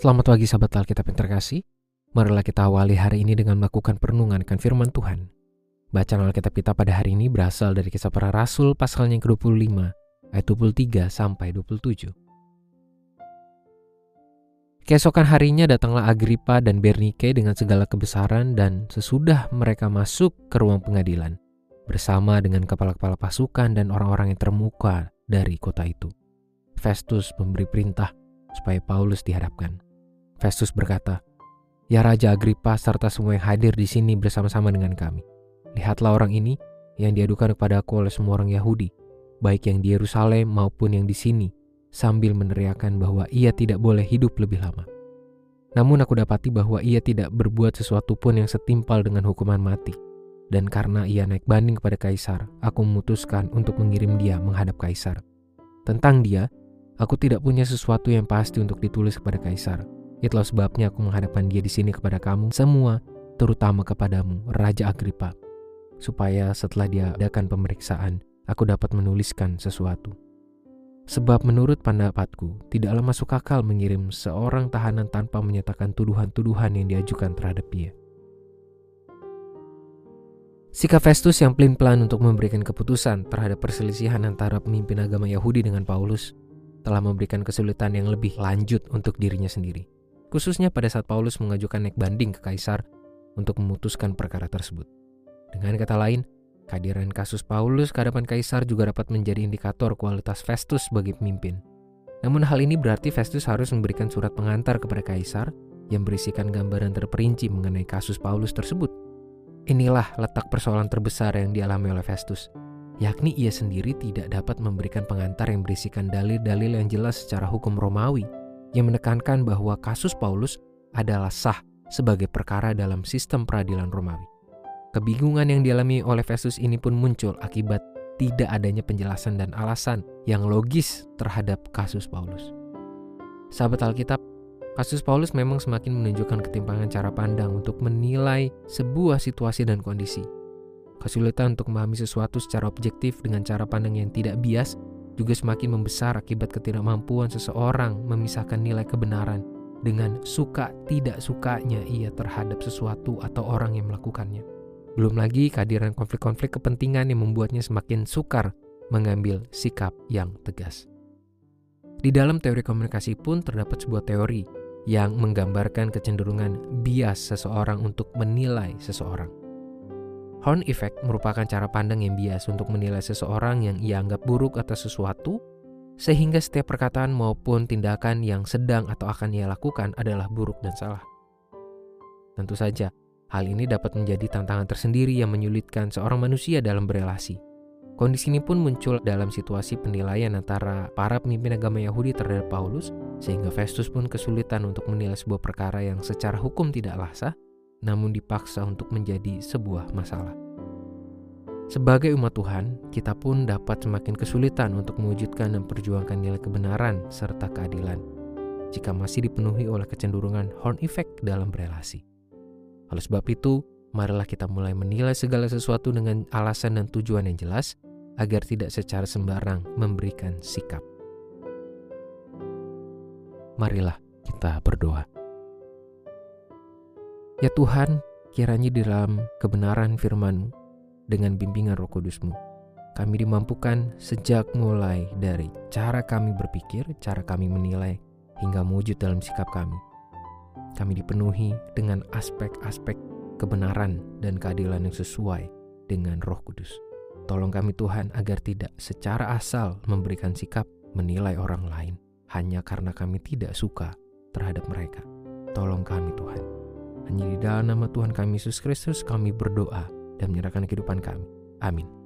Selamat pagi sahabat Alkitab yang terkasih. Marilah kita awali hari ini dengan melakukan perenungan akan firman Tuhan. Bacaan Alkitab kita pada hari ini berasal dari kisah para rasul pasalnya yang ke-25 ayat 23 sampai 27. Keesokan harinya datanglah Agripa dan Bernike dengan segala kebesaran dan sesudah mereka masuk ke ruang pengadilan bersama dengan kepala-kepala pasukan dan orang-orang yang termuka dari kota itu. Festus memberi perintah supaya Paulus dihadapkan. Festus berkata, Ya Raja Agripa serta semua yang hadir di sini bersama-sama dengan kami. Lihatlah orang ini yang diadukan kepada aku oleh semua orang Yahudi, baik yang di Yerusalem maupun yang di sini, sambil meneriakkan bahwa ia tidak boleh hidup lebih lama. Namun aku dapati bahwa ia tidak berbuat sesuatu pun yang setimpal dengan hukuman mati. Dan karena ia naik banding kepada kaisar, aku memutuskan untuk mengirim dia menghadap kaisar. Tentang dia, aku tidak punya sesuatu yang pasti untuk ditulis kepada kaisar Itulah sebabnya aku menghadapkan dia di sini kepada kamu semua, terutama kepadamu, Raja Agripa, supaya setelah dia adakan pemeriksaan, aku dapat menuliskan sesuatu. Sebab menurut pendapatku, tidaklah masuk akal mengirim seorang tahanan tanpa menyatakan tuduhan-tuduhan yang diajukan terhadap dia. Sikap Festus yang pelin-pelan untuk memberikan keputusan terhadap perselisihan antara pemimpin agama Yahudi dengan Paulus telah memberikan kesulitan yang lebih lanjut untuk dirinya sendiri khususnya pada saat Paulus mengajukan naik banding ke kaisar untuk memutuskan perkara tersebut. Dengan kata lain, kehadiran kasus Paulus ke hadapan kaisar juga dapat menjadi indikator kualitas Festus sebagai pemimpin. Namun hal ini berarti Festus harus memberikan surat pengantar kepada kaisar yang berisikan gambaran terperinci mengenai kasus Paulus tersebut. Inilah letak persoalan terbesar yang dialami oleh Festus, yakni ia sendiri tidak dapat memberikan pengantar yang berisikan dalil-dalil yang jelas secara hukum Romawi yang menekankan bahwa kasus Paulus adalah sah sebagai perkara dalam sistem peradilan Romawi. Kebingungan yang dialami oleh Festus ini pun muncul akibat tidak adanya penjelasan dan alasan yang logis terhadap kasus Paulus. Sahabat Alkitab, kasus Paulus memang semakin menunjukkan ketimpangan cara pandang untuk menilai sebuah situasi dan kondisi. Kesulitan untuk memahami sesuatu secara objektif dengan cara pandang yang tidak bias juga semakin membesar akibat ketidakmampuan seseorang memisahkan nilai kebenaran dengan suka tidak sukanya ia terhadap sesuatu atau orang yang melakukannya. Belum lagi kehadiran konflik-konflik kepentingan yang membuatnya semakin sukar mengambil sikap yang tegas. Di dalam teori komunikasi pun terdapat sebuah teori yang menggambarkan kecenderungan bias seseorang untuk menilai seseorang. Horn effect merupakan cara pandang yang bias untuk menilai seseorang yang ia anggap buruk atas sesuatu, sehingga setiap perkataan maupun tindakan yang sedang atau akan ia lakukan adalah buruk dan salah. Tentu saja, hal ini dapat menjadi tantangan tersendiri yang menyulitkan seorang manusia dalam berelasi. Kondisi ini pun muncul dalam situasi penilaian antara para pemimpin agama Yahudi terhadap Paulus, sehingga Festus pun kesulitan untuk menilai sebuah perkara yang secara hukum tidaklah sah, namun dipaksa untuk menjadi sebuah masalah. Sebagai umat Tuhan, kita pun dapat semakin kesulitan untuk mewujudkan dan perjuangkan nilai kebenaran serta keadilan jika masih dipenuhi oleh kecenderungan horn effect dalam relasi. Oleh sebab itu, marilah kita mulai menilai segala sesuatu dengan alasan dan tujuan yang jelas agar tidak secara sembarang memberikan sikap. Marilah kita berdoa. Ya Tuhan, kiranya di dalam kebenaran firman dengan bimbingan roh kudusmu, kami dimampukan sejak mulai dari cara kami berpikir, cara kami menilai, hingga mewujud dalam sikap kami. Kami dipenuhi dengan aspek-aspek kebenaran dan keadilan yang sesuai dengan roh kudus. Tolong kami Tuhan agar tidak secara asal memberikan sikap menilai orang lain hanya karena kami tidak suka terhadap mereka. Tolong kami Tuhan. Hanya di dalam nama Tuhan kami Yesus Kristus kami berdoa dan menyerahkan kehidupan kami. Amin.